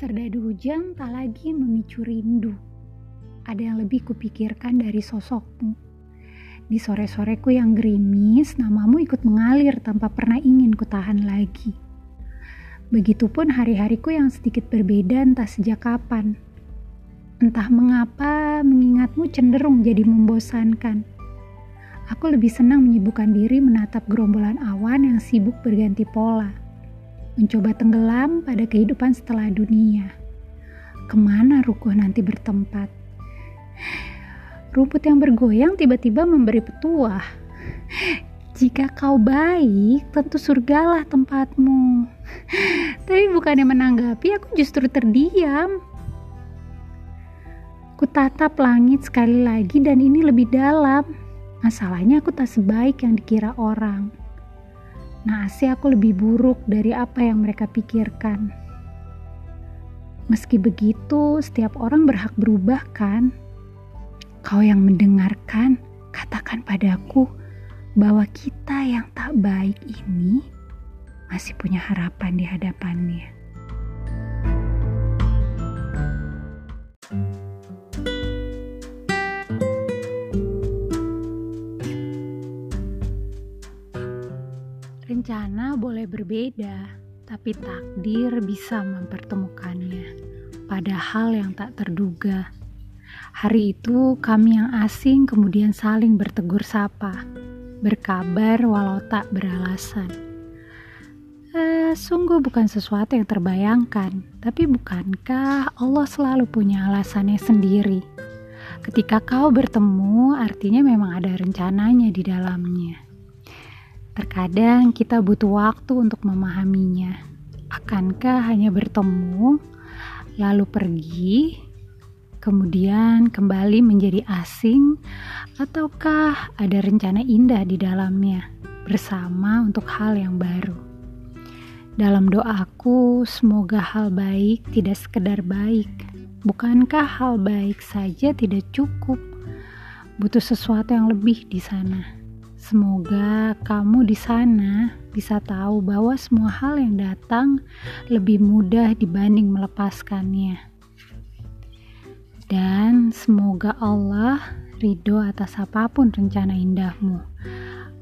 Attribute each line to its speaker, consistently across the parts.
Speaker 1: Serdadu hujan tak lagi memicu rindu. Ada yang lebih kupikirkan dari sosokmu. Di sore-soreku yang gerimis, namamu ikut mengalir tanpa pernah ingin kutahan lagi. Begitupun hari-hariku yang sedikit berbeda entah sejak kapan. Entah mengapa mengingatmu cenderung jadi membosankan. Aku lebih senang menyibukkan diri menatap gerombolan awan yang sibuk berganti pola mencoba tenggelam pada kehidupan setelah dunia. Ke mana rukuh nanti bertempat? Rumput yang bergoyang tiba-tiba memberi petuah. Jika kau baik, tentu surgalah tempatmu. Tapi bukannya menanggapi, aku justru terdiam. Kutatap langit sekali lagi dan ini lebih dalam. Masalahnya aku tak sebaik yang dikira orang. Nasi aku lebih buruk dari apa yang mereka pikirkan. Meski begitu, setiap orang berhak berubah kan? Kau yang mendengarkan, katakan padaku bahwa kita yang tak baik ini masih punya harapan di hadapannya. Rencana boleh berbeda, tapi takdir bisa mempertemukannya. Pada hal yang tak terduga. Hari itu kami yang asing kemudian saling bertegur sapa, berkabar walau tak beralasan. Eh, sungguh bukan sesuatu yang terbayangkan, tapi bukankah Allah selalu punya alasannya sendiri? Ketika kau bertemu, artinya memang ada rencananya di dalamnya. Terkadang kita butuh waktu untuk memahaminya. Akankah hanya bertemu, lalu pergi, kemudian kembali menjadi asing, ataukah ada rencana indah di dalamnya bersama untuk hal yang baru? Dalam doaku, semoga hal baik tidak sekedar baik. Bukankah hal baik saja tidak cukup? Butuh sesuatu yang lebih di sana. Semoga kamu di sana bisa tahu bahwa semua hal yang datang lebih mudah dibanding melepaskannya. Dan semoga Allah ridho atas apa pun rencana indahmu,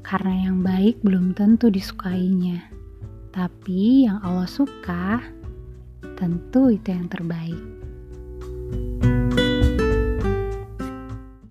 Speaker 1: karena yang baik belum tentu disukainya. Tapi yang Allah suka, tentu itu yang terbaik. thank you